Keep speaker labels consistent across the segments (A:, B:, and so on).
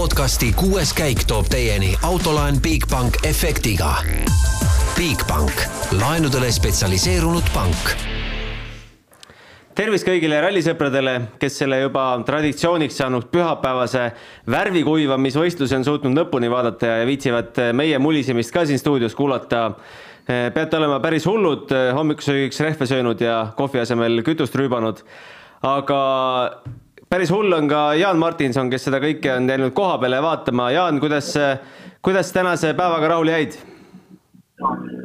A: podcasti kuues käik toob teieni autolaen Bigbank efektiga. Bigbank, laenudele spetsialiseerunud pank
B: tervist kõigile rallisõpradele, kes selle juba traditsiooniks saanud pühapäevase värvikuivamisvõistluse on suutnud lõpuni vaadata ja viitsivad meie mulisemist ka siin stuudios kuulata. peate olema päris hullud, hommikusöögiks rehve söönud ja kohvi asemel kütust rüübanud. aga päris hull on ka Jaan Martinson, kes seda kõike on läinud koha peale vaatama. Jaan, kuidas, kuidas tänase päevaga rahule jäid?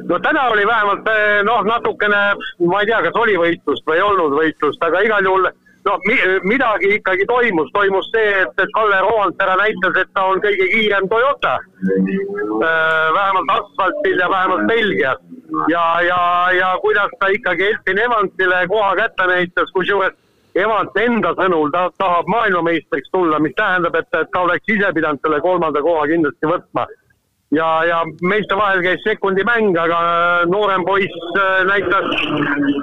C: no täna oli vähemalt noh, natukene, ma ei tea, kas oli võitlust või ei olnud võitlust, aga igal juhul noh, midagi ikkagi toimus, toimus see, et, et Kalle Roandpere näitas, et ta on kõige kiirem Toyota. vähemalt asfaltil ja vähemalt Belgias ja, ja, ja kuidas ta ikkagi Elfin Evansile koha kätte näitas, kusjuures Evans enda sõnul ta tahab maailmameistriks tulla, mis tähendab, et, et ta oleks ise pidanud selle kolmanda koha kindlasti võtma. ja, ja meeste vahel käis sekundi mäng, aga noorem poiss äh, näitas,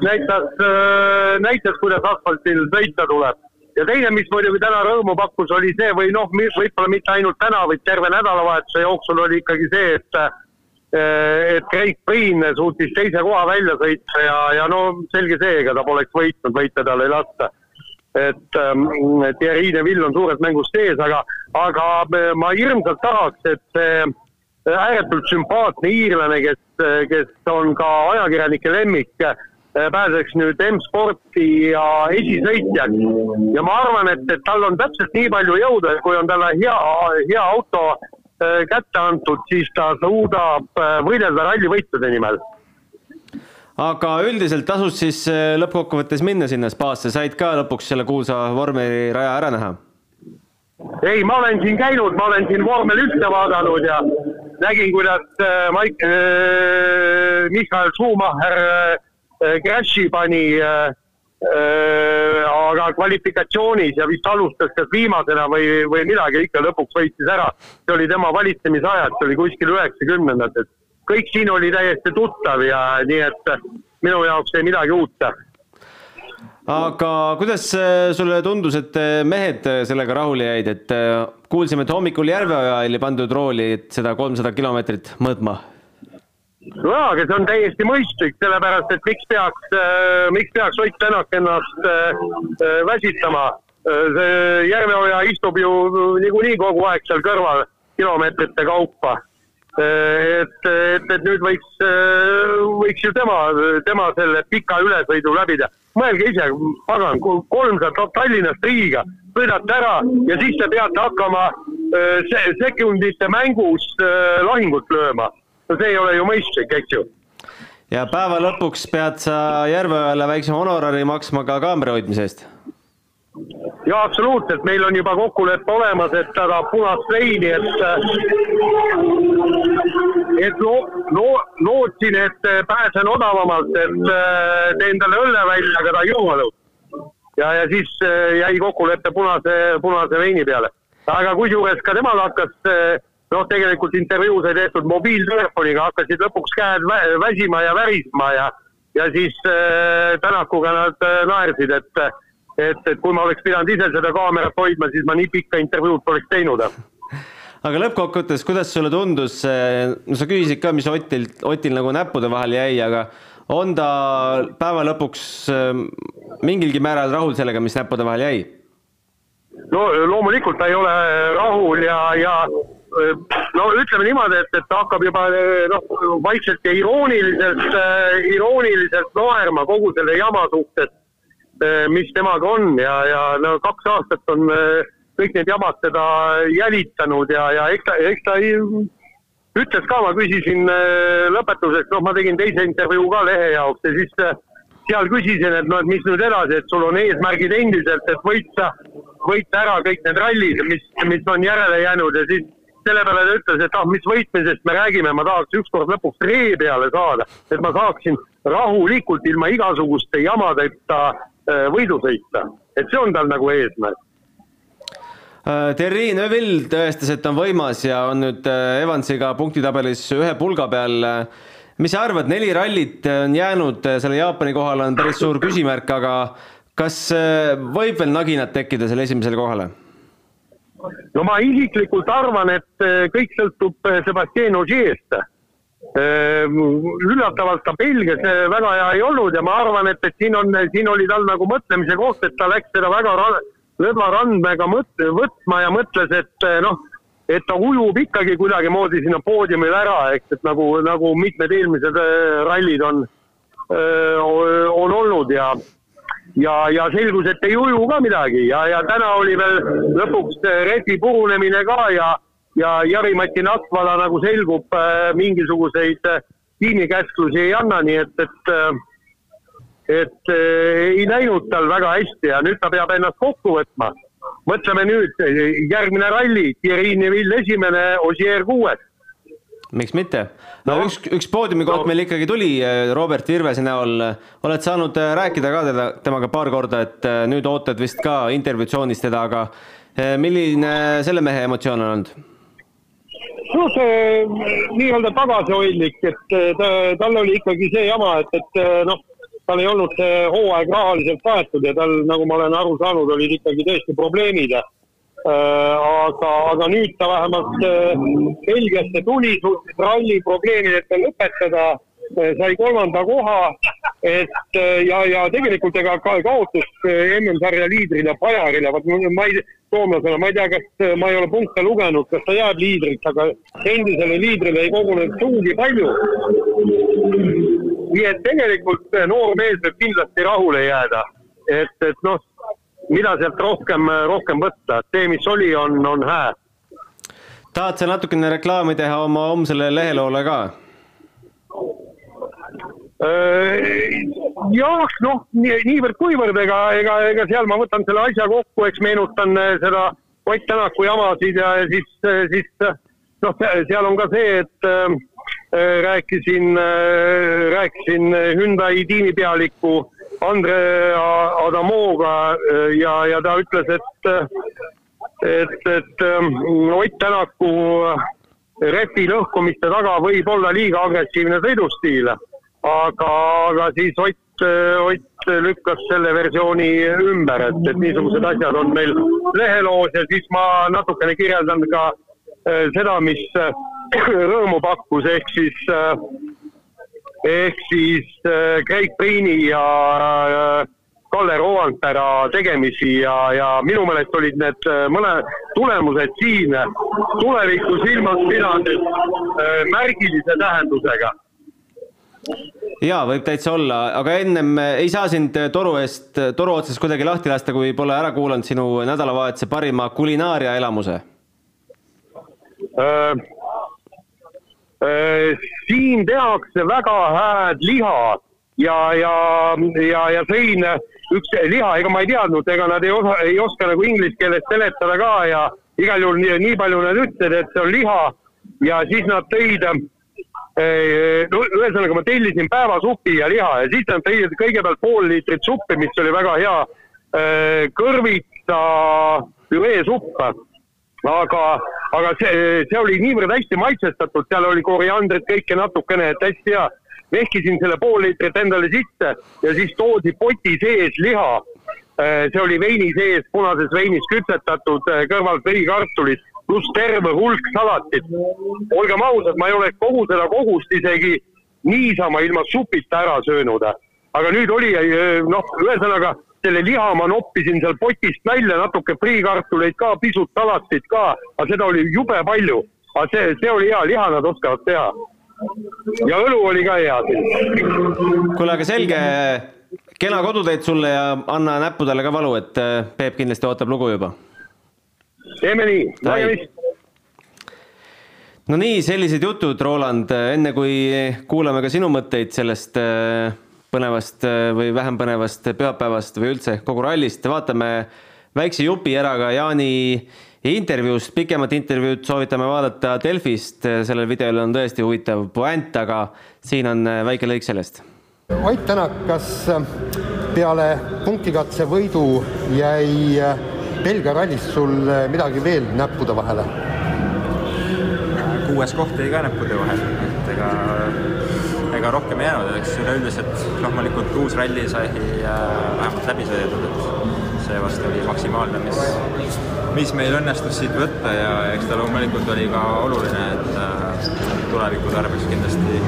C: näitas, äh, näitas, kuidas asfaltil sõita tuleb. ja teine, mis muidugi täna rõõmu pakkus, oli see või noh, võib-olla mitte ainult täna, vaid terve nädalavahetuse jooksul oli ikkagi see, et äh, et Craig Priin suutis teise koha välja sõita ja, ja no selge see, ega ta poleks võitnud, võita tal ei lasta et ähm, Thierry Neville on suures mängus sees, aga, aga äh, ma hirmsalt tahaks, et see äh, ääretult sümpaatne iirlane, kes, äh, kes on ka ajakirjanike lemmik, pääseks nüüd M-sporti ja esisõitjaks. ja ma arvan, et, et tal on täpselt nii palju jõudu, et kui on talle hea, hea auto kätte antud, siis ta suudab võidelda rallivõitlude nimel
B: aga üldiselt tasus siis äh, lõppkokkuvõttes minna sinna spaasse, said ka lõpuks selle kuulsa vormeliraja ära näha?
C: ei, ma olen siin käinud, ma olen siin vormel ühte vaadanud ja nägin, kuidas äh, Maik- äh,, Michael Schumacher äh, crash'i pani äh, äh, aga kvalifikatsioonis ja vist alustas kas viimasena või, või midagi, ikka lõpuks võitis ära. see oli tema valitsemisajad, see oli kuskil üheksakümnendates kõik siin oli täiesti tuttav ja nii et minu jaoks ei midagi uut.
B: aga kuidas äh, sulle tundus, et äh, mehed äh, sellega rahule jäid, et kuulsime, et hommikul Järveoja oli pandud rooli, et seda kolmsada kilomeetrit mõõtma?
C: jaa, aga see on täiesti mõistlik, sellepärast et miks peaks, miks peaks Ott Tänak ennast väsitama. see Järveoja istub ju niikuinii kogu aeg seal kõrval kilomeetrite kaupa et, et, et nüüd võiks, võiks ju tema, tema selle pika ülesõidu läbida. mõelge ise, pagan, kolmsada Tallinnast Riiga, sõidate ära ja siis te peate hakkama se sekundite mängus lahingut lööma. no see ei ole ju mõistlik, eks ju.
B: ja päeva lõpuks pead sa Järveojale väiksema honorari maksma ka kaamera hoidmise eest
C: jaa, absoluutselt, meil on juba kokkulepe olemas, et ta tahab punast veini, et et lo-, lo-, lootsin, et pääsen odavamalt, et äh, teen talle õlle välja, aga ta ei jõuanud. ja, ja siis äh, jäi kokkulepe punase, punase veini peale. aga kusjuures ka temal hakkas äh, noh, tegelikult intervjuu sai tehtud mobiiltelefoniga, hakkasid lõpuks käed vä väsima ja värisma ja ja siis äh, Tänakuga nad äh, naersid, et et, et kui ma oleks pidanud ise seda kaamerat hoidma, siis ma nii pikka intervjuud poleks teinud.
B: aga lõppkokkuvõttes, kuidas sulle tundus, no sa küsisid ka, mis Otil, Otil nagu näppude vahel jäi, aga on ta päeva lõpuks ähm, mingilgi määral rahul sellega, mis näppude vahel jäi?
C: no loomulikult ta ei ole rahul ja, ja äh, no ütleme niimoodi, et, et ta hakkab juba äh, noh, vaikselt ja irooniliselt, äh, irooniliselt naerma kogu selle jama suhtes mis temaga on ja, ja no kaks aastat on eh, kõik need jamad teda jälitanud ja, ja eks ta, eks ta ei, ütles ka, ma küsisin eh, lõpetuseks, noh, ma tegin teise intervjuu ka lehe jaoks ja siis seal küsisin, et noh, et mis nüüd edasi, et sul on eesmärgid endiselt, et võita, võita ära kõik need rallid, mis, mis on järele jäänud ja siis selle peale ta ütles, et ah, mis võitmisest me räägime, ma tahaks ükskord lõpuks ree peale saada, et ma saaksin rahulikult ilma igasuguste jamadeta Äh, võidu sõita, et see on tal nagu eesmärk.
B: Äh, Terri Neville tõestas, et on võimas ja on nüüd äh, Evansiga punktitabelis ühe pulga peal. mis sa arvad, neli rallit on jäänud, selle Jaapani kohal on päris suur küsimärk, aga kas võib veel naginat tekkida selle esimesele kohale?
C: no ma isiklikult arvan, et kõik sõltub Sebastian Ogier'st üllatavalt ta Belgias väga hea ei olnud ja ma arvan, et, et siin on, siin oli tal nagu mõtlemise koht, et ta läks seda väga lõdva randmega mõt-, võtma ja mõtles, et noh, et ta ujub ikkagi kuidagimoodi sinna poodiumile ära, eks, et nagu, nagu mitmed eelmised rallid on, on olnud ja ja, ja selgus, et ei uju ka midagi ja, ja täna oli veel lõpuks rehvi purunemine ka ja ja Jari-Mati Nakvala nagu selgub, äh, mingisuguseid äh, tiimikäsklusi ei anna, nii et, et äh, et ei läinud tal väga hästi ja nüüd ta peab ennast kokku võtma. mõtleme nüüd, järgmine ralli, Thierry Neville esimene, Ossier kuues
B: miks mitte? no üks, üks poodiumikoht no. meil ikkagi tuli Robert Virvese näol. oled saanud rääkida ka teda, temaga paar korda, et nüüd ootad vist ka intervjuutsioonis teda, aga milline selle mehe emotsioon on olnud?
C: No see nii-öelda tagasihoidlik, et ta, tal oli ikkagi see jama, et, et noh, tal ei olnud see hooaeg rahaliselt kaetud ja tal, nagu ma olen aru saanud, olid ikkagi tõesti probleemid. aga, aga nüüd ta vähemalt Belgiasse tuli, suutis ralli probleemideta lõpetada, sai kolmanda koha, et ja, ja tegelikult ega ka kaotus MM-sarja liidrile Bajarile, vot ma ei, soomlasele, ma ei tea, kas, ma ei ole punkte lugenud, kas ta jääb liidriks, aga endisele liidrile ei kogunenud sugugi palju. nii et tegelikult noor mees võib kindlasti rahule jääda, et, et noh, mida sealt rohkem, rohkem võtta, see, mis oli, on, on hää.
B: tahad sa natukene reklaami teha oma homsele leheloole ka?
C: Jah, noh, niivõrd-kuivõrd, ega, ega, ega seal ma võtan selle asja kokku, eks meenutan äh, seda Ott Tänaku jamasid ja siis, äh, siis äh, noh, seal on ka see, et äh, rääkisin äh,, rääkisin Hyundai tiimipealiku Andre Adamoga ja, ja ta ütles, et, et, et Ott Tänaku repi lõhkumiste taga võib olla liiga agressiivne sõidustiil aga, aga siis Ott, Ott lükkas selle versiooni ümber, et, et niisugused asjad on meil leheloos ja siis ma natukene kirjeldan ka äh, seda, mis äh, rõõmu pakkus, ehk siis äh, ehk siis Craig Priini ja Kalle Roandpera tegemisi ja, ja minu meelest olid need mõne tulemused siin tulevikku silmas pidades märgilise tähendusega
B: jaa, võib täitsa olla, aga ennem eh, ei saa sind eh, toru eest, eh, toru otsast kuidagi lahti lasta, kui pole ära kuulanud sinu nädalavahetuse parima kulinaaria elamuse äh,.
C: Äh, siin tehakse väga hääd liha ja, ja, ja, ja sõin üks liha, ega ma ei teadnud, ega nad ei osa, ei oska nagu inglise keeles seletada ka ja igal juhul nii, nii palju nad ütlesid, et see on liha ja siis nad tõid no ühesõnaga ma tellisin päevasupi ja liha ja siis nad tõid kõigepealt pool liitrit suppi, mis oli väga hea kõrvitsa püreesupp. aga, aga see, see oli niivõrd hästi maitsestatud, seal oli koriandrit kõike natukene, et hästi hea. vehkisin selle pool liitrit endale sisse ja siis toodi poti sees liha. see oli veini sees, punases veinis küpsetatud, kõrvalt verikartulid pluss terve hulk salatit. olgem ausad, ma ei oleks kogu seda kogust isegi niisama ilma supita ära söönud. aga nüüd oli, noh, ühesõnaga selle liha ma noppisin seal potist välja, natuke friikartuleid ka, pisut salatit ka, aga seda oli jube palju. aga see, see oli hea, liha nad oskavad teha. ja õlu oli ka hea siin.
B: kuule, aga selge, kena koduteed sulle ja anna näppudele ka valu, et Peep kindlasti ootab lugu juba
C: teeme nii, nägemist.
B: no nii, sellised jutud, Roland, enne kui kuulame ka sinu mõtteid sellest äh, põnevast äh, või vähem põnevast pühapäevast või üldse kogu rallist, vaatame väikse jupi ära ka Jaani intervjuust, pikemat intervjuud soovitame vaadata Delfist, sellel videol on tõesti huvitav puänt, aga siin on äh, väike lõik sellest.
D: Ott Tänak, kas peale punktikatse võidu jäi Belgia rallis sul eh, midagi veel näppude vahele?
E: kuues koht jäi ka näppude vahele, et ega, ega rohkem ei jäänud, eks üleüldiselt loomulikult uus ralli sai äh, vähemalt läbi sõidetud, et see vast oli maksimaalne, mis, mis meil õnnestus siit võtta ja eks ta loomulikult oli ka oluline, et äh, tuleviku tarbeks kindlasti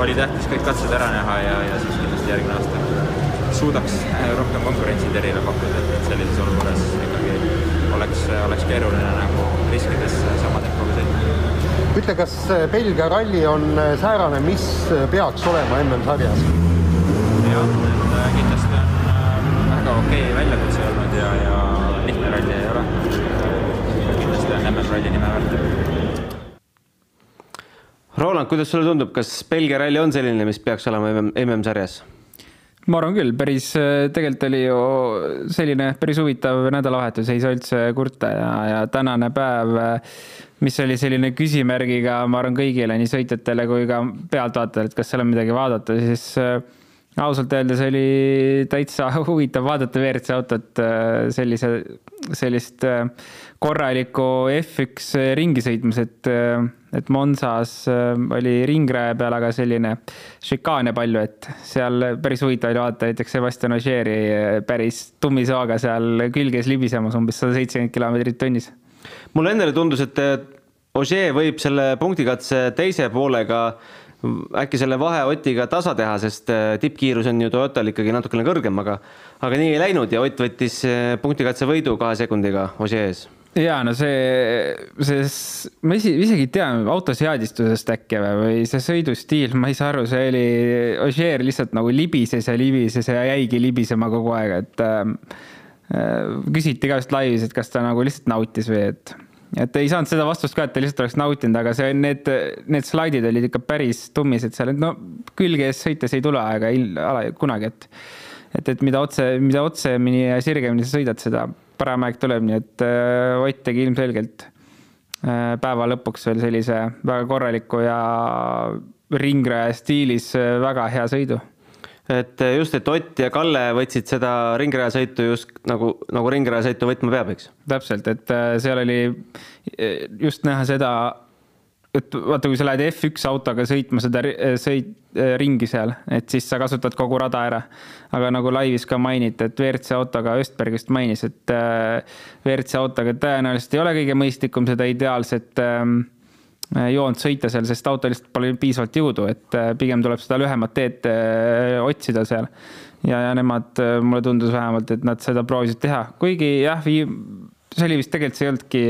E: oli tähtis kõik katsed ära näha ja, ja siis kindlasti järgmine aasta suudaks rohkem konkurentsi terile pakkuda, et sellises olukorras ikkagi oleks, oleks keeruline nagu riskides sama tempoga sõita.
D: ütle, kas Belgia ralli on säärane, mis peaks olema MM-sarjas?
E: jah, et kindlasti on väga okei okay väljakutse olnud ja, ja lihtne ralli ei ole. kindlasti on MM-ralli nime väärt.
B: Roland, kuidas sulle tundub, kas Belgia ralli on selline, mis peaks olema MM-sarjas?
F: Ma arvan küll, päris, tegelikult oli ju selline päris huvitav nädalavahetus, ei saa üldse kurta ja, ja tänane päev, mis oli selline küsimärgiga, ma arvan, kõigile, nii sõitjatele kui ka pealtvaatajatele, et kas seal on midagi vaadata, siis ausalt öeldes oli täitsa huvitav vaadata WRC autot sellise, sellist korralikku F1 ringi sõitmas, et et Monsas äh, oli ringraja peal, aga selline šikaane palju, et seal päris huvitav oli vaadata näiteks Sebastian Ogieri äh, päris tummisooga seal külges libisemas umbes sada seitsekümmend kilomeetrit tunnis.
B: mulle endale tundus, et Ogier võib selle punktikatse teise poolega äkki selle vahe Otiga tasa teha, sest äh, tippkiirus on ju Toyotal ikkagi natukene kõrgem, aga aga nii ei läinud ja Ott võttis punktikatse võidu kahe sekundiga Ogier ees
F: ja no see, see, ma isi, isegi ei tea, auto seadistusest äkki või see sõidustiil, ma ei saa aru, see oli, Ogier lihtsalt nagu libises ja libises ja jäigi libisema kogu aeg, et äh, küsiti ka just laivis, et kas ta nagu lihtsalt nautis või et, et ei saanud seda vastust ka, et ta lihtsalt oleks nautinud, aga see, need, need slaidid olid ikka päris tummised seal, et no külge ees sõites ei tule aega kunagi, et et, et mida otse, mida otsemini ja sirgemini sa sõidad, seda parem aeg tuleb, nii et äh, Ott tegi ilmselgelt äh, päeva lõpuks veel sellise väga korraliku ja ringraja stiilis äh, väga hea sõidu
B: et just, et Ott ja Kalle võtsid seda ringrajasõitu just nagu, nagu ringrajasõitu võtma peab, eks?
F: täpselt, et seal oli just näha seda et vaata, kui sa lähed F1 autoga sõitma seda sõit, ringi seal, et siis sa kasutad kogu rada ära. aga nagu laivis ka mainiti, et WRC autoga, Östberg just mainis, et äh, WRC autoga tõenäoliselt ei ole kõige mõistlikum seda ideaalset ähm, joont sõita seal, sest autol lihtsalt pole piisavalt jõudu, et äh, pigem tuleb seda lühemat teed äh, otsida seal. ja, ja nemad, mulle tundus vähemalt, et nad seda proovisid teha, kuigi jah, see oli vist tegelikult, see ei olnudki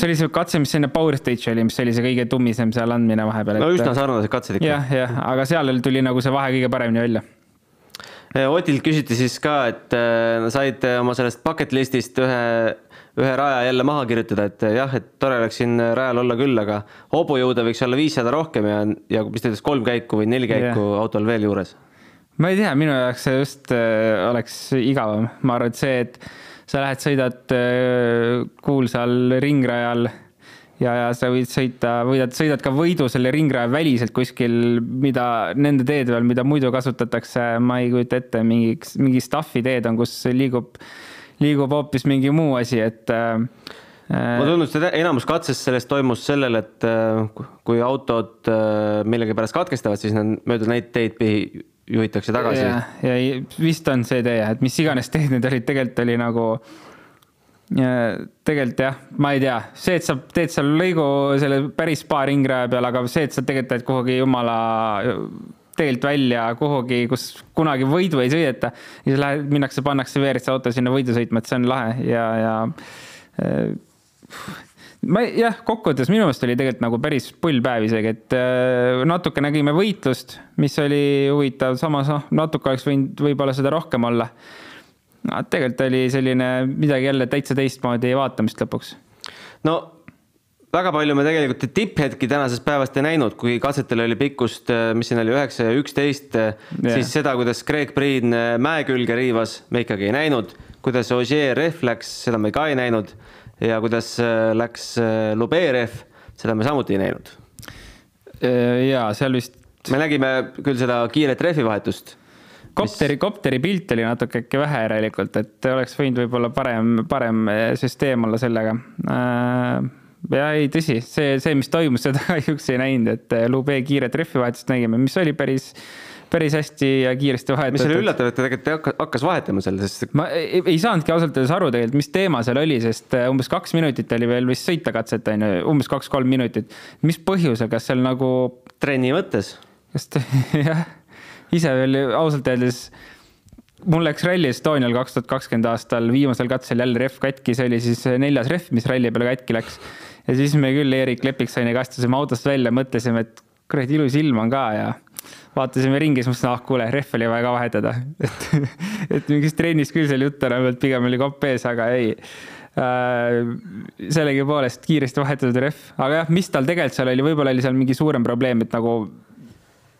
F: see oli see katse, mis enne Power Stage oli, mis oli see kõige tummisem seal andmine vahepeal.
B: no üsna sarnased katsed ikka.
F: jah, jah, aga seal tuli nagu see vahe kõige paremini välja.
B: Eh, Otilt küsiti siis ka, et eh, said oma sellest bucket list'ist ühe, ühe raja jälle maha kirjutada, et eh, jah, et tore oleks siin rajal olla küll, aga hobujõude võiks olla viissada rohkem ja, ja mis ta ütles, kolm käiku või neli käiku yeah. autol veel juures.
F: ma ei tea, minu jaoks see just äh, oleks igavam, ma arvan, et see, et sa lähed, sõidad äh, kuulsal ringrajal ja, ja sa võid sõita, võidad, sõidad ka võidu selle ringraja väliselt kuskil, mida nende teede peal, mida muidu kasutatakse, ma ei kujuta ette, mingiks, mingi stuff'i teed on, kus liigub, liigub hoopis mingi muu asi, et äh,
B: mulle tundus, et enamus katsest sellest toimus sellel, et äh, kui autod millegipärast katkestavad, siis nad mööda neid teid juhitakse tagasi.
F: ja, ja vist on see tee, et mis iganes teed need olid, tegelikult oli nagu tegelikult jah, ma ei tea, see, et sa teed seal lõigu selle päris spa ringraja peal, aga see, et sa tegelikult lähed kuhugi jumala tegelikult välja kuhugi, kus kunagi võidu ei sõideta. ja siis lähed, minnakse, pannakse WRC auto sinna võidu sõitma, et see on lahe ja, ja äh, ma jah, kokkuvõttes minu meelest oli tegelikult nagu päris pull päev isegi, et äh, natuke nägime võitlust, mis oli huvitav, samas noh, natuke oleks võinud võib-olla seda rohkem olla. tegelikult oli selline midagi jälle täitsa teistmoodi vaatamist lõpuks.
B: no väga palju me tegelikult tipphetki tänasest päevast ei näinud, kui katsetel oli pikkust, äh, mis siin oli, üheksa ja üksteist yeah., siis seda, kuidas Greg Priin äh, mäe külge riivas, me ikkagi ei näinud. kuidas Ogier rehv läks, seda me ka ei näinud ja kuidas äh, läks äh, Luberev, seda me samuti ei näinud.
F: Äh, ja seal vist.
B: me nägime küll seda kiiret rehvivahetust.
F: kopteri mis..., kopteri pilt oli natuke äkki vähe järelikult, et oleks võinud võib-olla parem, parem süsteem olla sellega. ja ei, tõsi, see, see, mis toimus, seda kahjuks ei näinud, et Lube kiiret rehvivahetust nägime, mis oli päris päris hästi ja kiiresti
B: mis oli
F: vahetatud.
B: üllatav, et ta tegelikult hakka- hakkas vahetama seal, sest
F: ma ei, ei saanudki ausalt öeldes aru tegelikult, mis teema seal oli, sest äh, umbes kaks minutit oli veel vist sõitekatset on ju, umbes kaks-kolm minutit. mis põhjusel, kas seal nagu
B: trenni mõttes.
F: kas ta jah, ise veel ausalt öeldes mul läks Rally Estonial kaks tuhat kakskümmend aastal viimasel katsel jälle rehv katki, see oli siis neljas rehv, mis ralli peale katki läks. ja siis me küll Eerik Lepiksainiga astusime autost välja, mõtlesime, et kuradi ilus ilm on ka ja vaatasime ringi, siis mõtlesin, ah kuule, rehv oli vaja ka vahetada. et, et mingist trennist küll seal juttu enam ei olnud, pigem oli kopp ees, aga ei. Äh, sellegipoolest kiiresti vahetatud rehv, aga jah, mis tal tegelikult seal oli, võib-olla oli seal mingi suurem probleem, et nagu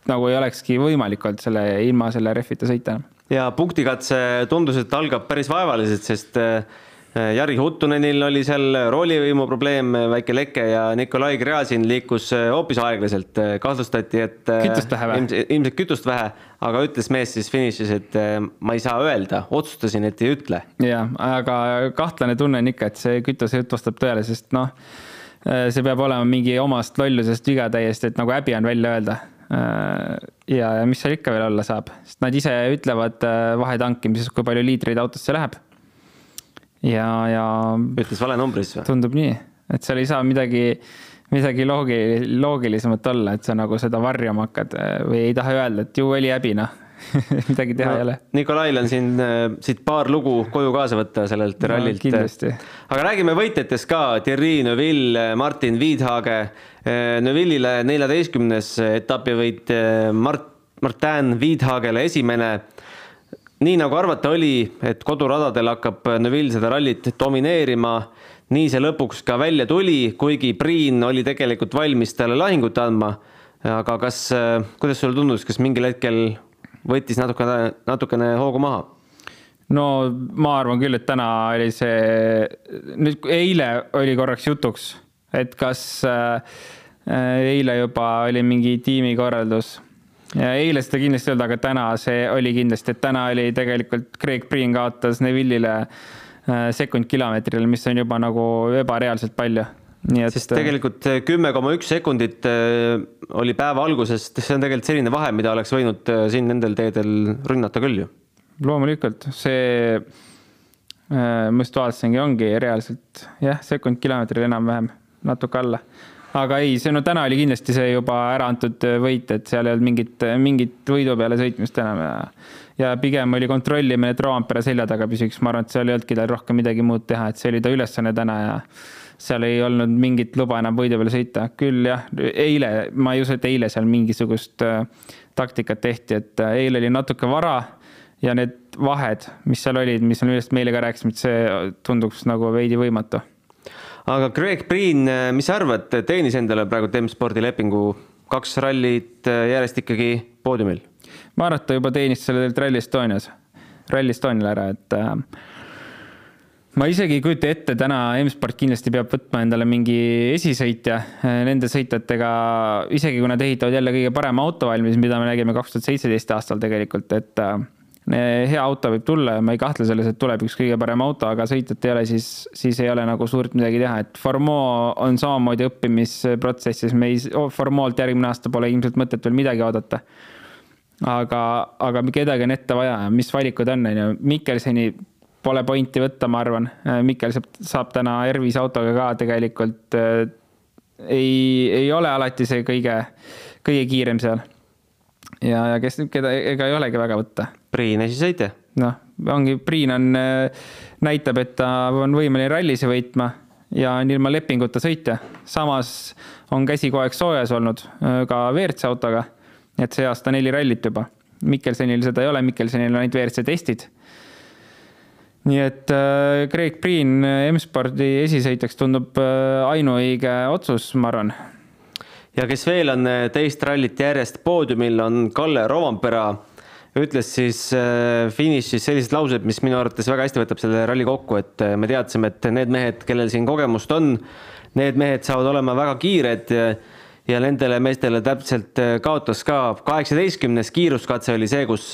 F: nagu ei olekski võimalik olnud selle ilma selle rehvita sõita
B: ja punktikatse tundus, et algab päris vaevaliselt, sest äh, Jari Huttunenil oli seal roolivõimu probleem, väike leke ja Nikolai Gräzin liikus äh, hoopis aeglaselt. kahtlustati, et
F: Kütust vähe või?
B: ilmselt, kütust vähe, aga ütles mees siis finišis, et ma ei saa öelda, otsustasin, et ei ütle.
F: jah, aga kahtlane tunne on ikka, et see kütusejutt vastab tõele, sest noh, see peab olema mingi omast lollusest viga täiesti, et nagu häbi on välja öelda. ja, ja mis seal ikka veel olla saab, sest nad ise ütlevad vahetankimises, kui palju liitreid autosse läheb. ja, ja
B: ütles vale numbri siis või?
F: tundub nii, et seal ei saa midagi, midagi loogi-, loogilisemat olla, et sa nagu seda varjama hakkad äh, või ei taha öelda, et ju oli häbi, noh. midagi teha ei ole.
B: Nikolail on siin äh, siit paar lugu koju kaasa võtta sellelt
F: No,
B: rallilt. aga räägime võitjatest ka, Thierry Neuville, Martin Viidhage. Neuvillile neljateistkümnes etapivõit, Mart, Martin Viidhagele esimene. Nii nagu arvata oli, et koduradadel hakkab Neuville seda rallit domineerima, nii see lõpuks ka välja tuli, kuigi Priin oli tegelikult valmis talle lahingut andma. aga kas, kuidas sulle tundus, kas mingil hetkel võttis natukene, natukene hoogu maha?
F: no ma arvan küll, et täna oli see, nüüd eile oli korraks jutuks, et kas äh, eile juba oli mingi tiimikorraldus ja eile seda kindlasti ei olnud, aga täna see oli kindlasti, et täna oli tegelikult Craig Priin kaotas Neville'ile äh, sekund kilomeetrile, mis on juba nagu ebareaalselt palju. nii et.
B: sest tegelikult kümme koma üks sekundit äh, oli päeva algusest, see on tegelikult selline vahe, mida oleks võinud äh, siin nendel teedel rünnata küll ju.
F: loomulikult see, ma just vaatasingi, ongi reaalselt jah, sekund kilomeetril enam-vähem, natuke alla. Aga ei, see no täna oli kindlasti see juba ära antud võit, et seal ei olnud mingit, mingit võidu peale sõitmist enam ja ja pigem oli kontrollimine, et Roompere selja taga püsiks, ma arvan, et seal ei olnudki tal rohkem midagi muud teha, et see oli ta ülesanne täna ja seal ei olnud mingit luba enam võidu peale sõita, küll jah, eile, ma ei usu, et eile seal mingisugust äh, taktikat tehti, et äh, eile oli natuke vara ja need vahed, mis seal olid, mis, millest me eile ka rääkisime, et see tunduks nagu veidi võimatu.
B: Aga Greg Priin, mis sa arvad, teenis endale praegu M-spordi lepingu kaks rallit äh, järjest ikkagi poodiumil?
F: ma arvan, et ta juba teenis selle tegelikult Rally Estonias, Rally Estonial ära, et äh, ma isegi ei kujuta ette, täna M-sport kindlasti peab võtma endale mingi esisõitja äh, nende sõitjatega, isegi kui nad ehitavad jälle kõige parema auto valmis, mida me nägime kaks tuhat seitseteist aastal tegelikult, et äh, hea auto võib tulla ja ma ei kahtle selles, et tuleb üks kõige parem auto, aga sõitjat ei ole, siis, siis ei ole nagu suurt midagi teha, et Formeau on samamoodi õppimisprotsessis, me ei, Formeau'lt järgmine aasta pole ilmselt mõtet veel midagi oodata aga, aga kedagi on ette vaja. Ja mis valikud on, on ju, Mikkelseni pole pointi võtta, ma arvan, Mikkel saab, saab täna Ervis autoga ka tegelikult äh, ei, ei ole alati see kõige, kõige kiirem seal. ja, ja kes, keda, ega ei olegi väga võtta.
B: Priin esisõitja.
F: noh, ongi, Priin on, näitab, et ta on võimeline rallisi võitma ja on ilma lepinguta sõitja. samas on käsi kogu aeg soojas olnud äh, ka WRC autoga. et see aasta neli rallit juba. Mikkelsenil seda ei ole, Mikkelsenil on ainult WRC testid. nii et äh, Craig Priin M-spordi esisõitjaks tundub äh, ainuõige otsus, ma arvan
B: ja kes veel on äh, teist rallit järjest poodiumil, on Kalle Rovampera. ütles siis äh, finišis sellised laused, mis minu arvates väga hästi võtab selle ralli kokku, et äh, me teadsime, et need mehed, kellel siin kogemust on, need mehed saavad olema väga kiired ja, nendele meestele täpselt kaotas ka kaheksateistkümnes kiiruskatse oli see, kus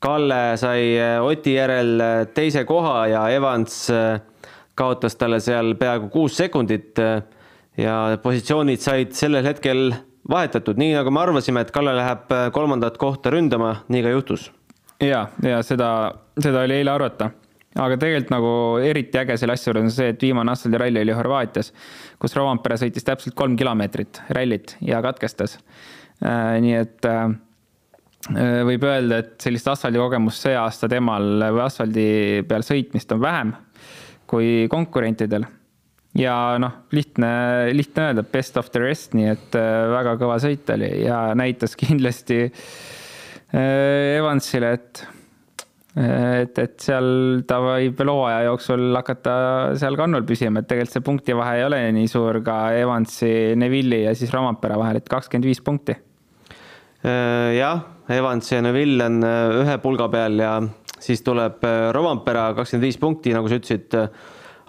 B: Kalle sai Oti järel teise koha ja Evans kaotas talle seal peaaegu kuus sekundit ja positsioonid said sellel hetkel vahetatud, nii nagu me arvasime, et Kalle läheb äh, kolmandat kohta ründama, nii ka juhtus.
F: ja, ja seda, seda oli eile arvata. aga tegelikult nagu eriti äge selle asja juures on see, et viimane asfaldiralli oli Horvaatias, kus Rovampere sõitis täpselt kolm kilomeetrit rallit ja katkestas. nii et võib öelda, et sellist asfaldikogemust see aasta temal või asfaldi peal sõitmist on vähem kui konkurentidel ja noh, lihtne, lihtne öelda, best of the rest, nii et äh, väga kõva sõit oli ja näitas kindlasti äh, Evansile, et et, et seal ta võib veel hooaja jooksul hakata seal kannul püsima, et tegelikult see punktivahe ei ole nii suur ka Evansi, Neville'i ja siis Ramampere vahel, et kakskümmend viis punkti.
B: Äh, jah, Evans ja Neville on ühe pulga peal ja siis tuleb Rovampere kakskümmend viis punkti, nagu sa ütlesid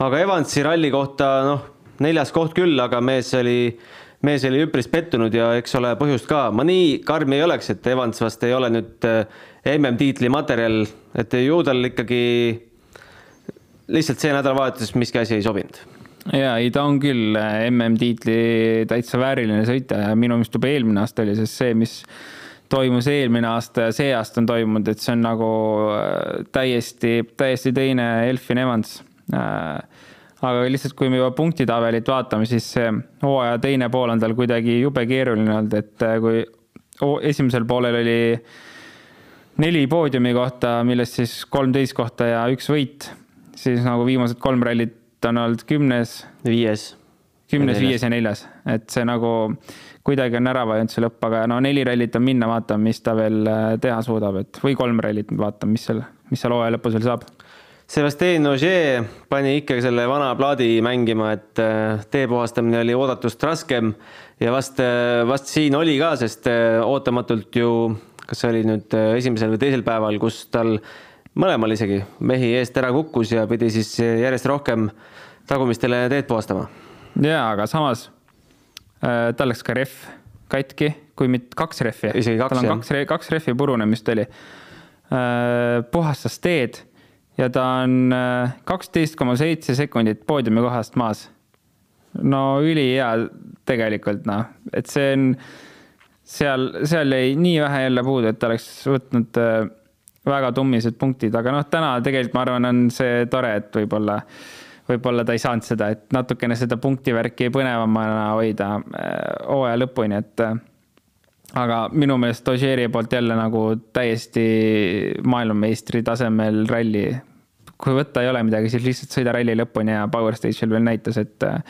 B: aga Evansi ralli kohta noh, neljas koht küll, aga mees oli, mees oli üpris pettunud ja eks ole põhjust ka. ma nii karm ei oleks, et Evans vast ei ole nüüd eh, MM-tiitli materjal, et ju tal ikkagi lihtsalt see nädalavahetus miski asi ei sobinud
F: ja ei, ta on küll eh, MM-tiitli täitsa vääriline sõitja ja minu meelest juba eelmine aasta oli, sest see, mis toimus eelmine aasta ja see aasta on toimunud, et see on nagu eh, täiesti, täiesti teine Elfin Evans aga lihtsalt, kui me juba punktitabelit vaatame, siis see hooaja teine pool on tal kuidagi jube keeruline olnud, et äh, kui esimesel poolel oli neli poodiumi kohta, millest siis kolmteist kohta ja üks võit, siis nagu viimased kolm rallit on olnud kümnes.
B: viies.
F: kümnes, viies ja neljas, et see nagu kuidagi on ära vajunud see lõpp, aga no neli rallit on minna, vaatame, mis ta veel äh, teha suudab, et või kolm rallit, vaatame, mis seal, mis seal hooaja lõpus veel saab
B: Sebastian Ogier pani ikkagi selle vana plaadi mängima, et äh, tee puhastamine oli oodatust raskem ja vast, äh, vast siin oli ka, sest äh, ootamatult ju, kas see oli nüüd esimesel või teisel päeval, kus tal mõlemal isegi mehi eest ära kukkus ja pidi siis järjest rohkem tagumistele teed puhastama.
F: jaa, aga samas äh, tal läks ka rehv katki, kui mitte kaks rehvi.
B: isegi kaks,
F: jah. kaks, kaks rehvi purunemist oli äh,. puhastas teed ja ta on äh, kaksteist koma seitse sekundit poodiumi kohast maas. no ülihea tegelikult noh, et see on, seal, seal jäi nii vähe jälle puudu, et ta oleks võtnud äh, väga tummised punktid, aga noh, täna tegelikult ma arvan, on see tore, et võib-olla, võib-olla ta ei saanud seda, et natukene seda punktivärki põnevamana hoida äh, hooaja lõpuni, et aga minu meelest Ožeeri poolt jälle nagu täiesti maailmameistri tasemel ralli. kui võtta ei ole midagi, siis lihtsalt sõida ralli lõpuni ja Power Stage'il veel näitas, et äh,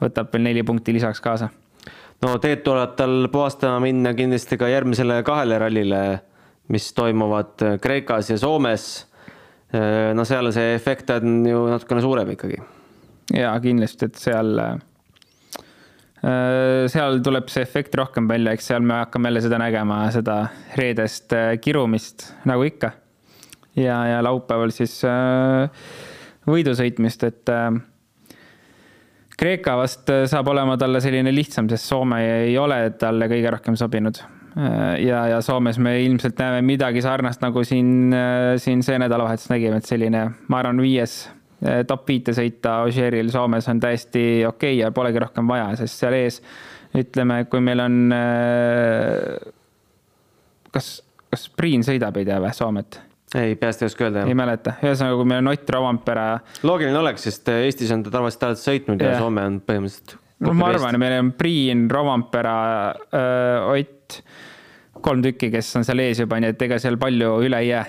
F: võtab veel neli punkti lisaks kaasa.
B: no teed tuleb tal puhastama minna kindlasti ka järgmisele kahele rallile, mis toimuvad Kreekas ja Soomes. Äh, no seal see efekt on ju natukene suurem ikkagi.
F: ja kindlasti, et seal äh, Äh, seal tuleb see efekt rohkem välja, eks seal me hakkame jälle seda nägema, seda reedest äh, kirumist nagu ikka. ja, ja laupäeval siis äh, võidu sõitmist, et Kreeka vast saab olema talle selline lihtsam, sest Soome ei ole talle kõige rohkem sobinud. ja, ja Soomes me ilmselt näeme midagi sarnast, nagu siin, siin see nädalavahetus nägime, et selline, ma arvan, viies Eh, top viite sõita Ožeeril Soomes on täiesti okei okay ja polegi rohkem vaja, sest seal ees ütleme, kui meil on. Eh, kas, kas Priin sõidab, ei tea või, Soomet?
B: ei, peast ei oska öelda.
F: ei mäleta, ühesõnaga, kui meil on Ott Rovampere.
B: loogiline oleks, sest Eestis on ta tavaliselt alati sõitnud ja, ja Soome on põhimõtteliselt.
F: no ma arvan, meil on Priin, Rovampere, Ott, kolm tükki, kes on seal ees juba, nii et ega seal palju üle ei jää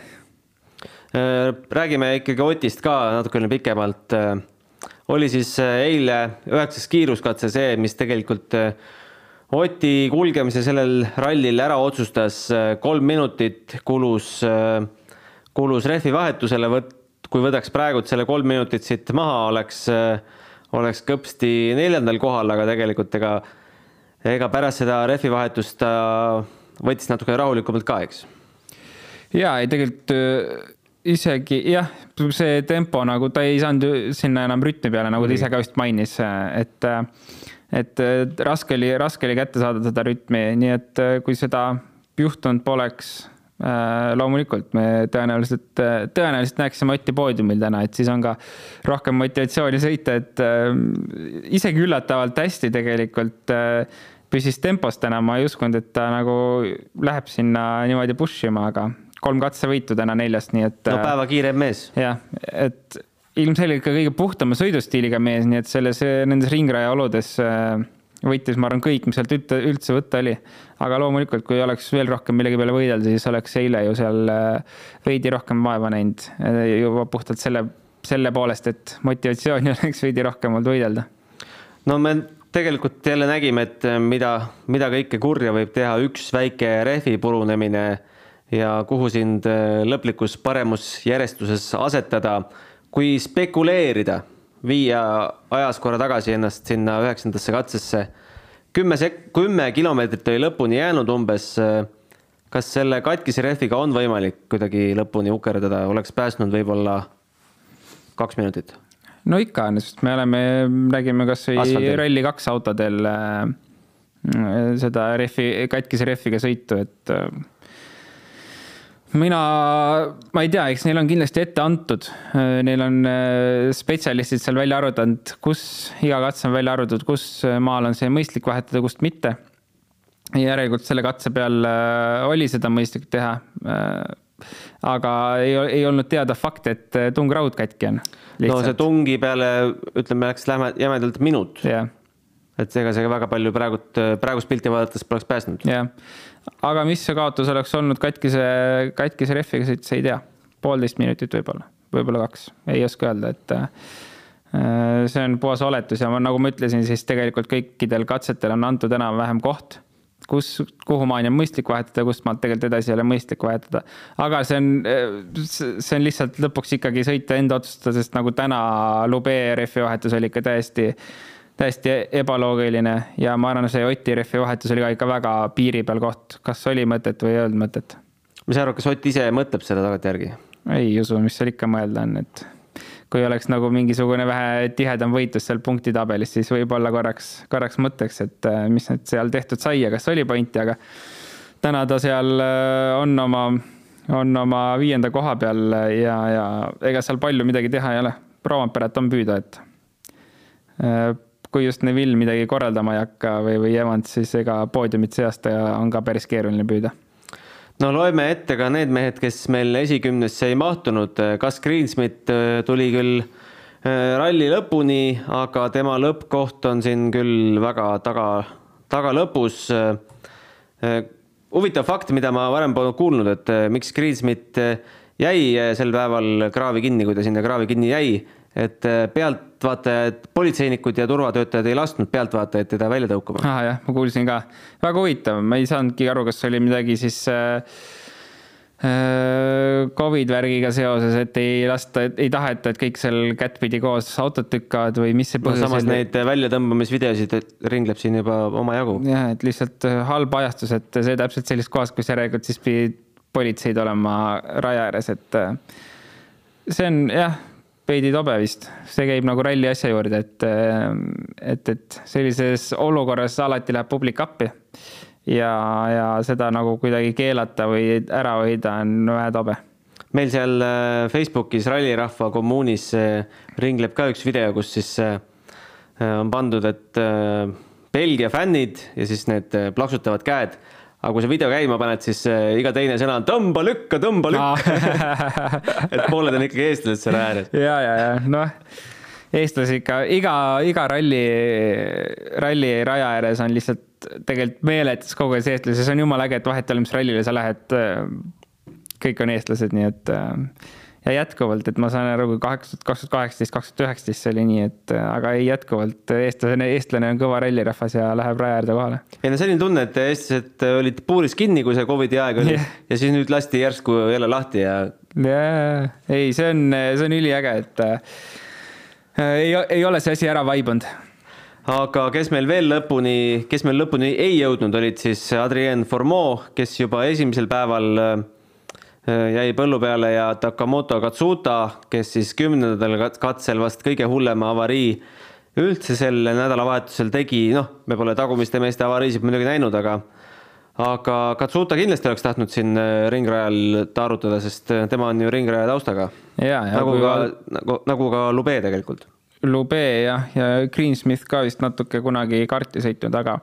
B: räägime ikkagi Otist ka natukene pikemalt. Äh, oli siis äh, eile üheksas kiiruskatse see, mis tegelikult Oti kulgemise sellel rallil ära otsustas. kolm minutit kulus, kulus rehvi vahetusele, võt-, kui võtaks praegult selle kolm minutit siit maha, oleks, oleks kõpsti neljandal kohal, aga tegelikult ega, ega pärast seda rehvi vahetust ta võttis natuke rahulikumalt ka, eks?
F: ja ei, tegelikult isegi jah, see tempo nagu ta ei saanud sinna enam rütmi peale, nagu ta ise ka vist mainis, et, et raske oli, raske oli kätte saada seda rütmi, nii et kui seda juhtunud poleks, loomulikult me tõenäoliselt, tõenäoliselt näeksime Otti poodiumil täna, et siis on ka rohkem motivatsiooni sõita, et isegi üllatavalt hästi tegelikult püsis tempos täna, ma ei uskunud, et ta nagu läheb sinna niimoodi push ima, aga kolm katsevõitu täna neljast, nii et.
B: no päeva kiirem mees.
F: jah, et ilmselgelt ka kõige puhtama sõidustiiliga mees, nii et selles, nendes ringraja oludes äh, võitis, ma arvan, kõik, mis sealt üldse võtta oli. aga loomulikult, kui oleks veel rohkem millegi peale võidelda, siis oleks eile ju seal äh, veidi rohkem vaeva näinud äh, juba puhtalt selle, selle poolest, et motivatsiooni oleks veidi rohkem olnud võidelda.
B: no me tegelikult jälle nägime, et mida, mida kõike kurja võib teha üks väike rehvi purunemine ja kuhu sind lõplikus paremusjärjestuses asetada kui spekuleerida, viia ajas korra tagasi ennast sinna üheksandasse katsesse, kümme sek-, kümme kilomeetrit oli lõpuni jäänud umbes. kas selle katkise rehviga on võimalik kuidagi lõpuni ukerdada, oleks päästnud võib-olla kaks minutit?
F: no ikka, sest me oleme, räägime kasvõi Rally2 autodel äh, seda rehvi, katkise rehviga sõitu, et äh, mina, ma ei tea, eks neil on kindlasti ette antud, neil on äh, spetsialistid seal välja arvutanud, kus iga katse on välja arvutatud, kus maal on see mõistlik vahetada, kust mitte. järelikult selle katse peal äh, oli seda mõistlik teha. Äh, aga ei, ei olnud teada fakt, et tung raud katki on.
B: no see tungi peale, ütleme, läks jämedalt minut. et ega see väga palju praegult, praegust pilti vaadates poleks päästnud.
F: jah aga mis see kaotus oleks olnud katkise, katkise rehviga sõites, ei tea. poolteist minutit võib-olla, võib-olla kaks, ei oska öelda, et äh, see on puhas oletus ja ma, nagu ma ütlesin, siis tegelikult kõikidel katsetel on antud enam-vähem koht, kus, kuhumaani on mõistlik vahetada, kust maalt tegelikult edasi ei ole mõistlik vahetada. aga see on, see on lihtsalt lõpuks ikkagi sõita enda otsustada, sest nagu täna Lube rehvi vahetus oli ikka täiesti täiesti ebaloogiline ja ma arvan, see Oti rehvi vahetus oli ka ikka väga piiri peal koht, kas oli mõtet või ei olnud mõtet.
B: mis sa arvad, kas Ott ise mõtleb selle tagantjärgi?
F: ei usu, mis seal ikka mõelda on, et kui oleks nagu mingisugune vähe tihedam võitlus seal punktitabelis, siis võib-olla korraks, korraks mõtleks, et äh, mis nüüd seal tehtud sai ja kas oli pointi, aga täna ta seal äh, on oma, on oma viienda koha peal ja, ja ega seal palju midagi teha ei ole. Roomperet on püüda, et äh, kui just Neville midagi korraldama ei hakka või, või Evans, siis ega poodiumit see aasta on ka päris keeruline püüda.
B: no loeme ette ka need mehed, kes meil esikümnesse ei mahtunud, kas Greensmith äh, tuli küll äh, ralli lõpuni, aga tema lõppkoht on siin küll väga taga, taga lõpus. Äh, huvitav fakt, mida ma varem polnud kuulnud, et miks Greensmith jäi sel päeval kraavi kinni, kui ta sinna kraavi kinni jäi et äh, pealtvaatajad, politseinikud ja turvatöötajad ei lasknud pealtvaatajaid teda välja tõukama.
F: ah jah, ma kuulsin ka, väga huvitav, ma ei saanudki aru, kas oli midagi siis äh, äh Covid värgiga seoses, et ei lasta, ei taheta, et kõik seal kättpidi koos autot lükkavad või mis see
B: põhjus no, samas oli? neid väljatõmbamisvideosid ringleb siin juba omajagu.
F: jah, et lihtsalt äh, halb ajastus, et see täpselt sellises kohas, kus järelikult siis pidid politseid olema raja ääres, et see on jah veidi tobe vist, see käib nagu ralli asja juurde, et, et, et sellises olukorras alati läheb publik appi. ja, ja seda nagu kuidagi keelata või ära hoida on vähe tobe.
B: meil seal äh, Facebookis Rallirahva kommuunis äh, ringleb ka üks video, kus siis äh, on pandud, et Belgia fännid ja siis need plaksutavad käed aga kui sa video käima paned, siis äh, iga teine sõna on tõmba, lükka, tõmba, lükka et pooled on ikkagi eestlased seal ääres.
F: ja, ja, ja noh, eestlasi ikka iga, iga ralli, ralli raja ääres on lihtsalt tegelikult meeletus kogu aeg eestlasi, see on jumala äge, et vahet ei ole, mis rallile sa lähed. Äh, kõik on eestlased, nii et äh, ja jätkuvalt, et ma saan aru, kui kaheksa kaks tuhat kaheksateist, kaks tuhat üheksateist see oli nii, et aga ei jätkuvalt eestlane, eestlane on kõva rallirahvas ja läheb raja äärde kohale.
B: ei no selline tunne, et eestlased olid puuris kinni, kui see Covidi aeg oli yeah. ja siis nüüd lasti järsku jälle lahti ja.
F: jaa, ei, see on, see on üliäge, et äh, ei, ei ole see asi ära vaibunud
B: aga kes meil veel lõpuni, kes meil lõpuni ei jõudnud, olid siis Adrien Formeau, kes juba esimesel päeval äh, Äh, jäi põllu peale ja Takamoto Katsuta, kes siis kümnendal katsel vast kõige hullema avarii üldse sel nädalavahetusel tegi, noh, me pole tagumiste meeste avariisid muidugi näinud, aga aga Katsuta kindlasti oleks tahtnud siin äh, ringrajal taarutada, sest äh, tema on ju ringraja taustaga. nagu ka, nagu, nagu ka Lube tegelikult.
F: Lube jah, ja Greensmith ka vist natuke kunagi karti sõitnud, aga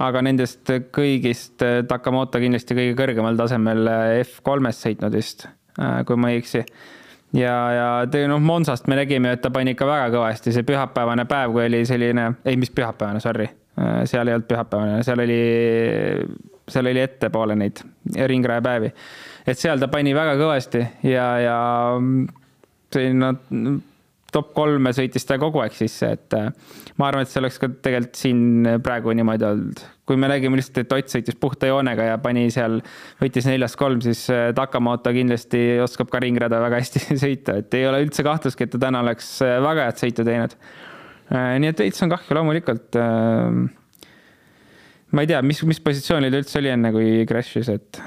F: aga nendest kõigist äh, Takamoto kindlasti kõige kõrgemal tasemel F3-s sõitnud vist, kui ma ei eksi. Ja, ja noh, Monsast me nägime, et ta pani ikka väga kõvasti, see pühapäevane päev, kui oli selline, ei, mis pühapäevane, sorry, seal ei olnud pühapäevane, seal oli, seal oli ettepoole neid ringrajapäevi. et seal ta pani väga kõvasti ja, ja selline no, top kolme sõitis ta kogu aeg sisse, et äh, ma arvan, et see oleks ka tegelikult siin praegu niimoodi olnud. kui me nägime lihtsalt, et Ott sõitis puhta joonega ja pani seal, võitis neljast kolm, siis äh, Takamoto kindlasti oskab ka ringrada väga hästi sõita, et ei ole üldse kahtlustki, et ta täna oleks äh, väga head sõitu teinud. nii et veits on kahju loomulikult. ma ei tea, mis, mis positsioonil ta üldse oli enne, kui crash'is, et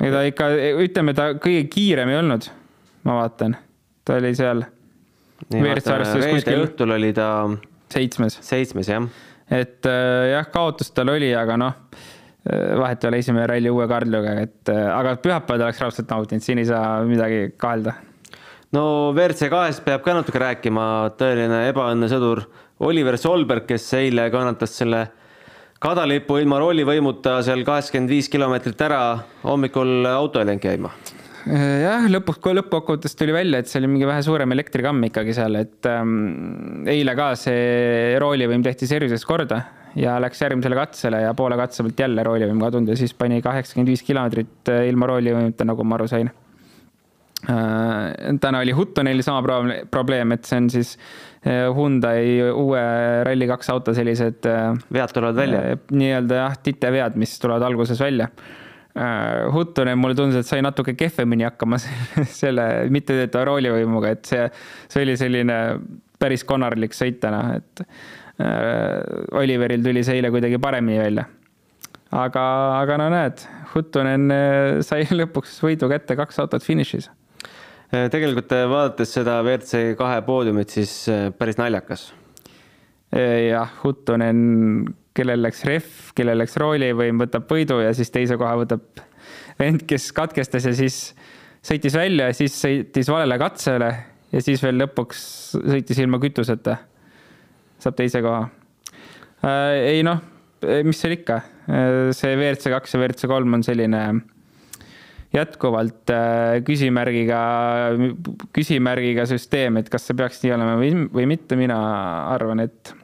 F: ega ta ikka, ütleme, ta kõige kiirem ei olnud, ma vaatan, ta oli seal
B: reede õhtul oli ta
F: seitsmes,
B: seitsmes jah.
F: et äh, jah, kaotus tal oli, aga noh, äh, vahet ei ole, esimene ralli uue Karliga, et äh, aga pühapäeval oleks raudselt nautinud, siin ei saa midagi kahelda.
B: no WRC kahest peab ka natuke rääkima, tõeline ebaõnnesõdur Oliver Solberg, kes eile kannatas selle kadalipu ilma roolivõimuta seal kaheksakümmend viis kilomeetrit ära, hommikul auto ei läinud käima
F: jah, lõpuks, lõppkokkuvõttes tuli välja, et see oli mingi vähe suurem elektrikamm ikkagi seal, et ähm, eile ka see roolivõim tehti servises korda ja läks järgmisele katsele ja poole katse pealt jälle roolivõim kadunud ja siis pani kaheksakümmend viis kilomeetrit äh, ilma roolivõimuta, nagu ma aru sain äh,. täna oli Huttonil sama probleem, et see on siis äh, Hyundai uue Rally2 auto sellised äh,.
B: vead tulevad välja
F: nii-öelda jah, titevead, mis tulevad alguses välja Huttunen mulle tundus, et sai natuke kehvemini hakkama selle mittetöötava roolivõimuga, et see, see oli selline päris konarlik sõit täna, et äh, Oliveril tuli see eile kuidagi paremini välja. aga, aga no näed, Huttunen äh, sai lõpuks võidu kätte, kaks autot finišis.
B: tegelikult vaadates seda WRC kahe poodiumit, siis päris naljakas.
F: jah, Huttunen kellel läks ref, kellel läks roolivõim, võtab võidu ja siis teise koha võtab vend, kes katkestas ja siis sõitis välja ja siis sõitis valele katsele ja siis veel lõpuks sõitis ilma kütuseta. saab teise koha äh,. ei noh, mis seal ikka, äh, see WRC kaks ja WRC kolm on selline jätkuvalt äh, küsimärgiga, küsimärgiga süsteem, et kas see peaks nii olema või, või mitte, mina arvan, et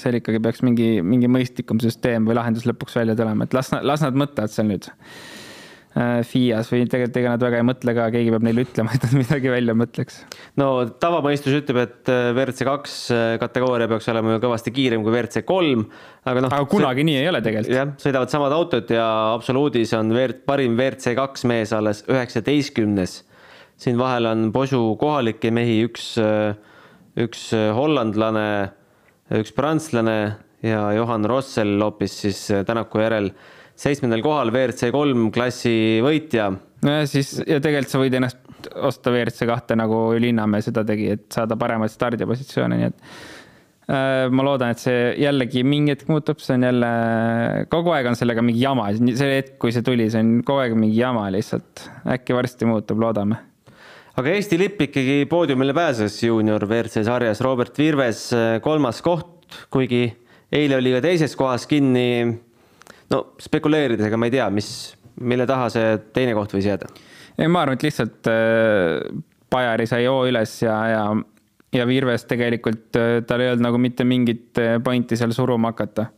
F: seal ikkagi peaks mingi, mingi mõistlikum süsteem või lahendus lõpuks välja tulema, et las, las nad mõtlevad seal nüüd äh, FIAs või tegelikult ega nad väga ei mõtle ka, keegi peab neile ütlema, et nad midagi välja mõtleks.
B: no tavamõistus ütleb, et äh, WRC kaks äh, kategooria peaks olema ju kõvasti kiirem kui WRC kolm, aga noh.
F: aga kunagi see, nii ei ole tegelikult.
B: jah, sõidavad samad autod ja absoluudis on WR, parim WRC kaks mees alles üheksateistkümnes. siin vahel on posu kohalikke mehi, üks, üks hollandlane üks prantslane ja Johan Rossel hoopis siis äh, Tänaku järel seitsmendal kohal WRC kolm klassi võitja.
F: nojah, siis ja tegelikult sa võid ennast osta WRC kahte nagu Linnamäe seda tegi, et saada paremaid stardipositsioone, nii et äh, ma loodan, et see jällegi mingi hetk muutub, see on jälle, kogu aeg on sellega mingi jama, see hetk, kui see tuli, see on kogu aeg mingi jama lihtsalt. äkki varsti muutub, loodame
B: aga Eesti lipp ikkagi poodiumile pääses juunior WRC sarjas, Robert Virves äh, kolmas koht, kuigi eile oli ka teises kohas kinni. no spekuleerides, ega ma ei tea, mis, mille taha see teine koht võis jääda?
F: ei, ma arvan, et lihtsalt äh, Pajari sai hoo üles ja, ja, ja Virves tegelikult äh, tal ei olnud nagu mitte mingit pointi seal suruma hakata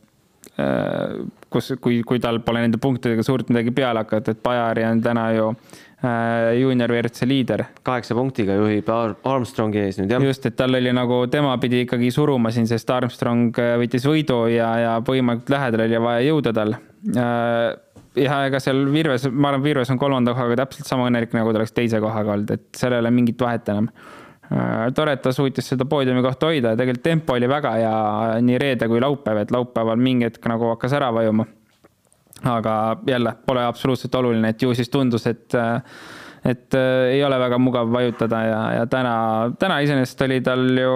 F: kus, kui, kui tal pole nende punktidega suurt midagi peale hakata, et Bajari on täna ju äh, juunior WRC liider.
B: kaheksa punktiga juhib Armstrongi ees nüüd jah.
F: just, et tal oli nagu, tema pidi ikkagi suruma siin, sest Armstrong äh, võttis võidu ja, ja võimalikult lähedal oli vaja jõuda tal äh, ja ega seal Virves, ma arvan, Virves on kolmanda kohaga täpselt sama õnnelik, nagu ta oleks teise kohaga olnud, et seal ei ole mingit vahet enam Äh, tore, et ta suutis seda poodiumi kohta hoida ja tegelikult tempo oli väga hea nii reede kui laupäev, et laupäeval mingi hetk nagu hakkas ära vajuma. aga jälle pole absoluutselt oluline, et ju siis tundus, et, et äh, ei ole väga mugav vajutada ja, ja täna, täna iseenesest oli tal ju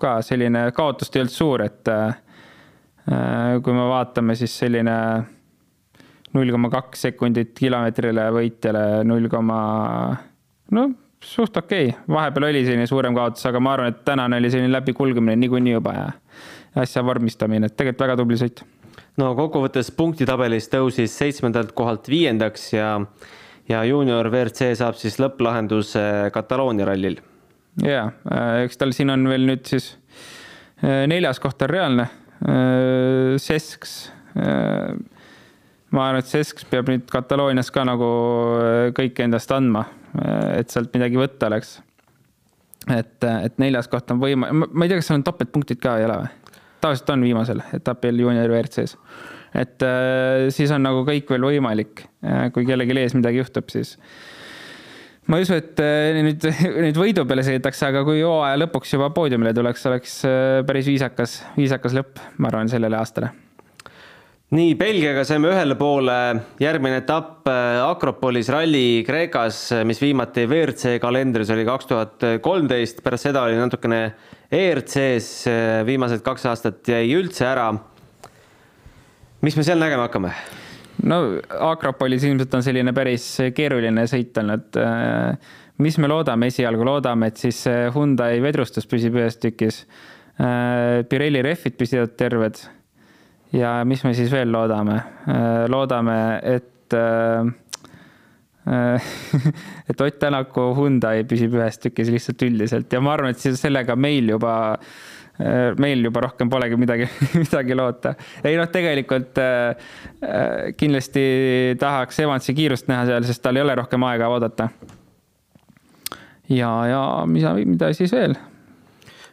F: ka selline kaotust ei olnud suur, et äh, kui me vaatame, siis selline null koma kaks sekundit kilomeetrile võitjale, null koma, noh suht okei okay., vahepeal oli selline suurem kaotus, aga ma arvan, et tänane oli selline läbikulgemine niikuinii juba ja asja vormistamine, et tegelikult väga tubli sõit.
B: no kokkuvõttes punktitabelis tõusis seitsmendalt kohalt viiendaks ja, ja juunior WRC saab siis lõpplahenduse Kataloonia rallil.
F: ja, eks tal siin on veel nüüd siis neljas koht on reaalne, Sesks ma arvan, et Sesks peab nüüd Kataloonias ka nagu kõike endast andma Äh, et sealt midagi võtta oleks. et, et neljas koht on võima-, ma ei tea, kas seal on topeltpunktid ka, ei ole või? tavaliselt on viimasel etapil juunior WRC-s. et äh, siis on nagu kõik veel võimalik, äh, kui kellelgi ees midagi juhtub, siis ma ei usu, et nüüd, nüüd võidu peale sõidetakse, aga kui hooaja lõpuks juba poodiumile tuleks, oleks päris viisakas, viisakas lõpp, ma arvan, sellele aastale
B: nii, Belgiaga saime ühele poole, järgmine etapp äh, Akropolis ralli Kreekas, mis viimati WRC kalendris oli kaks tuhat kolmteist, pärast seda oli natukene ERC-s, äh, viimased kaks aastat jäi üldse ära. mis me seal nägema hakkame?
F: no Akropolis ilmselt on selline päris keeruline sõit olnud. Äh, mis me loodame esialgu, loodame, et siis Hyundai vedrustus püsib ühes tükis. Pirelli rehvid püsivad terved ja mis me siis veel loodame? Äh, loodame, et äh, et Ott Tänaku Hyundai püsib ühes tükis lihtsalt üldiselt ja ma arvan, et siis sellega meil juba, äh, meil juba rohkem polegi midagi, midagi loota. ei noh, tegelikult kindlasti tahaks Evansi kiirust näha seal, sest tal ei ole rohkem aega oodata. ja, ja mida, mida siis veel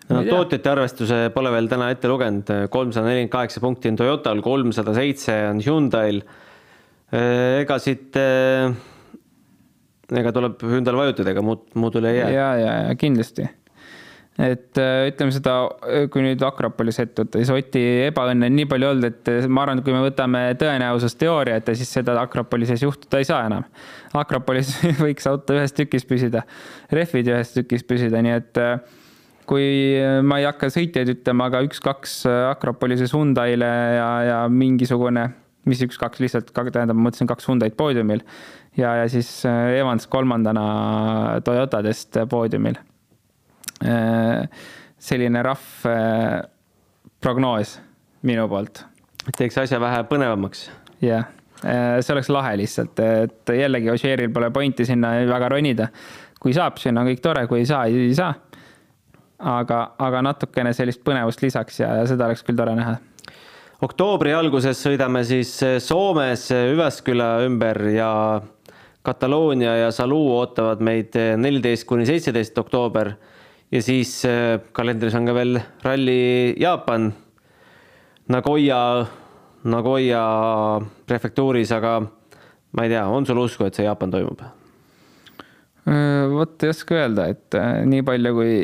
B: no tootjate arvestuse pole veel täna ette lugenud, kolmsada nelikümmend kaheksa punkti on Toyotal, kolmsada seitse on Hyundai'l. ega siit, ega tuleb Hyundai'l vajutada, ega muud, muud üle ei jää.
F: ja, ja, ja kindlasti. et ütleme seda, kui nüüd Akropolis ette võtta, siis Oti ebaõnne on nii palju olnud, et ma arvan, et kui me võtame tõenäosusteooria, et siis seda Akropolises juhtuda ei saa enam. Akropolis võiks auto ühes tükis püsida, rehvid ühes tükis püsida, nii et kui ma ei hakka sõitjaid ütlema, aga üks-kaks äh, Akropolises Hyundai'le ja, ja mingisugune, mis üks-kaks lihtsalt, tähendab, ma mõtlesin kaks Hyundai'd poodiumil ja, ja siis äh, Evans kolmandana Toyotadest poodiumil. Äh, selline rahv prognoos minu poolt.
B: teeks asja vähe põnevamaks.
F: jah yeah., see oleks lahe lihtsalt, et jällegi Ožeeril pole pointi sinna väga ronida. kui saab, siis on kõik tore, kui ei saa, ei saa aga, aga natukene sellist põnevust lisaks ja, ja seda oleks küll tore näha.
B: oktoobri alguses sõidame siis Soomes Üvesküla ümber ja Kataloonia ja Saluu ootavad meid neliteist kuni seitseteist oktoober ja siis kalendris on ka veel ralli Jaapan, Nagoya, Nagoya prefektuuris, aga ma ei tea, on sul usku, et see Jaapan toimub?
F: Äh, vot ei oska öelda, et nii palju, kui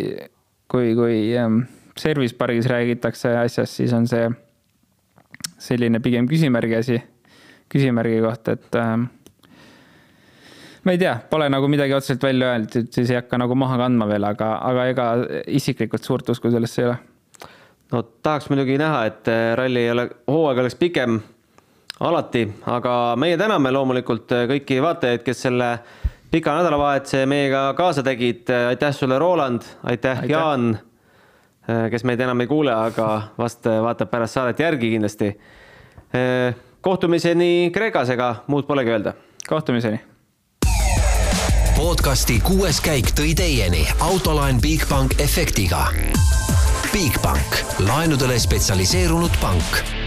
F: kui, kui ähm, service pargis räägitakse asjast, siis on see selline pigem küsimärgi asi, küsimärgi koht, et ähm, ma ei tea, pole nagu midagi otseselt välja öeldud, siis ei hakka nagu maha kandma veel, aga, aga ega isiklikult suurt usku sellesse ei ole.
B: no tahaks muidugi näha, et äh, ralli ei ole, hooaeg oleks pikem alati, aga meie täname loomulikult äh, kõiki vaatajaid, kes selle pika nädalavahetuse meiega kaasa tegid. aitäh sulle, Roland, aitäh, aitäh., Jaan, kes meid enam ei kuule, aga vast vaatab pärast saadet järgi kindlasti. kohtumiseni Kreekas, ega muud polegi öelda.
F: kohtumiseni.
A: podcasti kuues käik tõi teieni autolaen Bigbank efektiga. Bigbank, laenudele spetsialiseerunud pank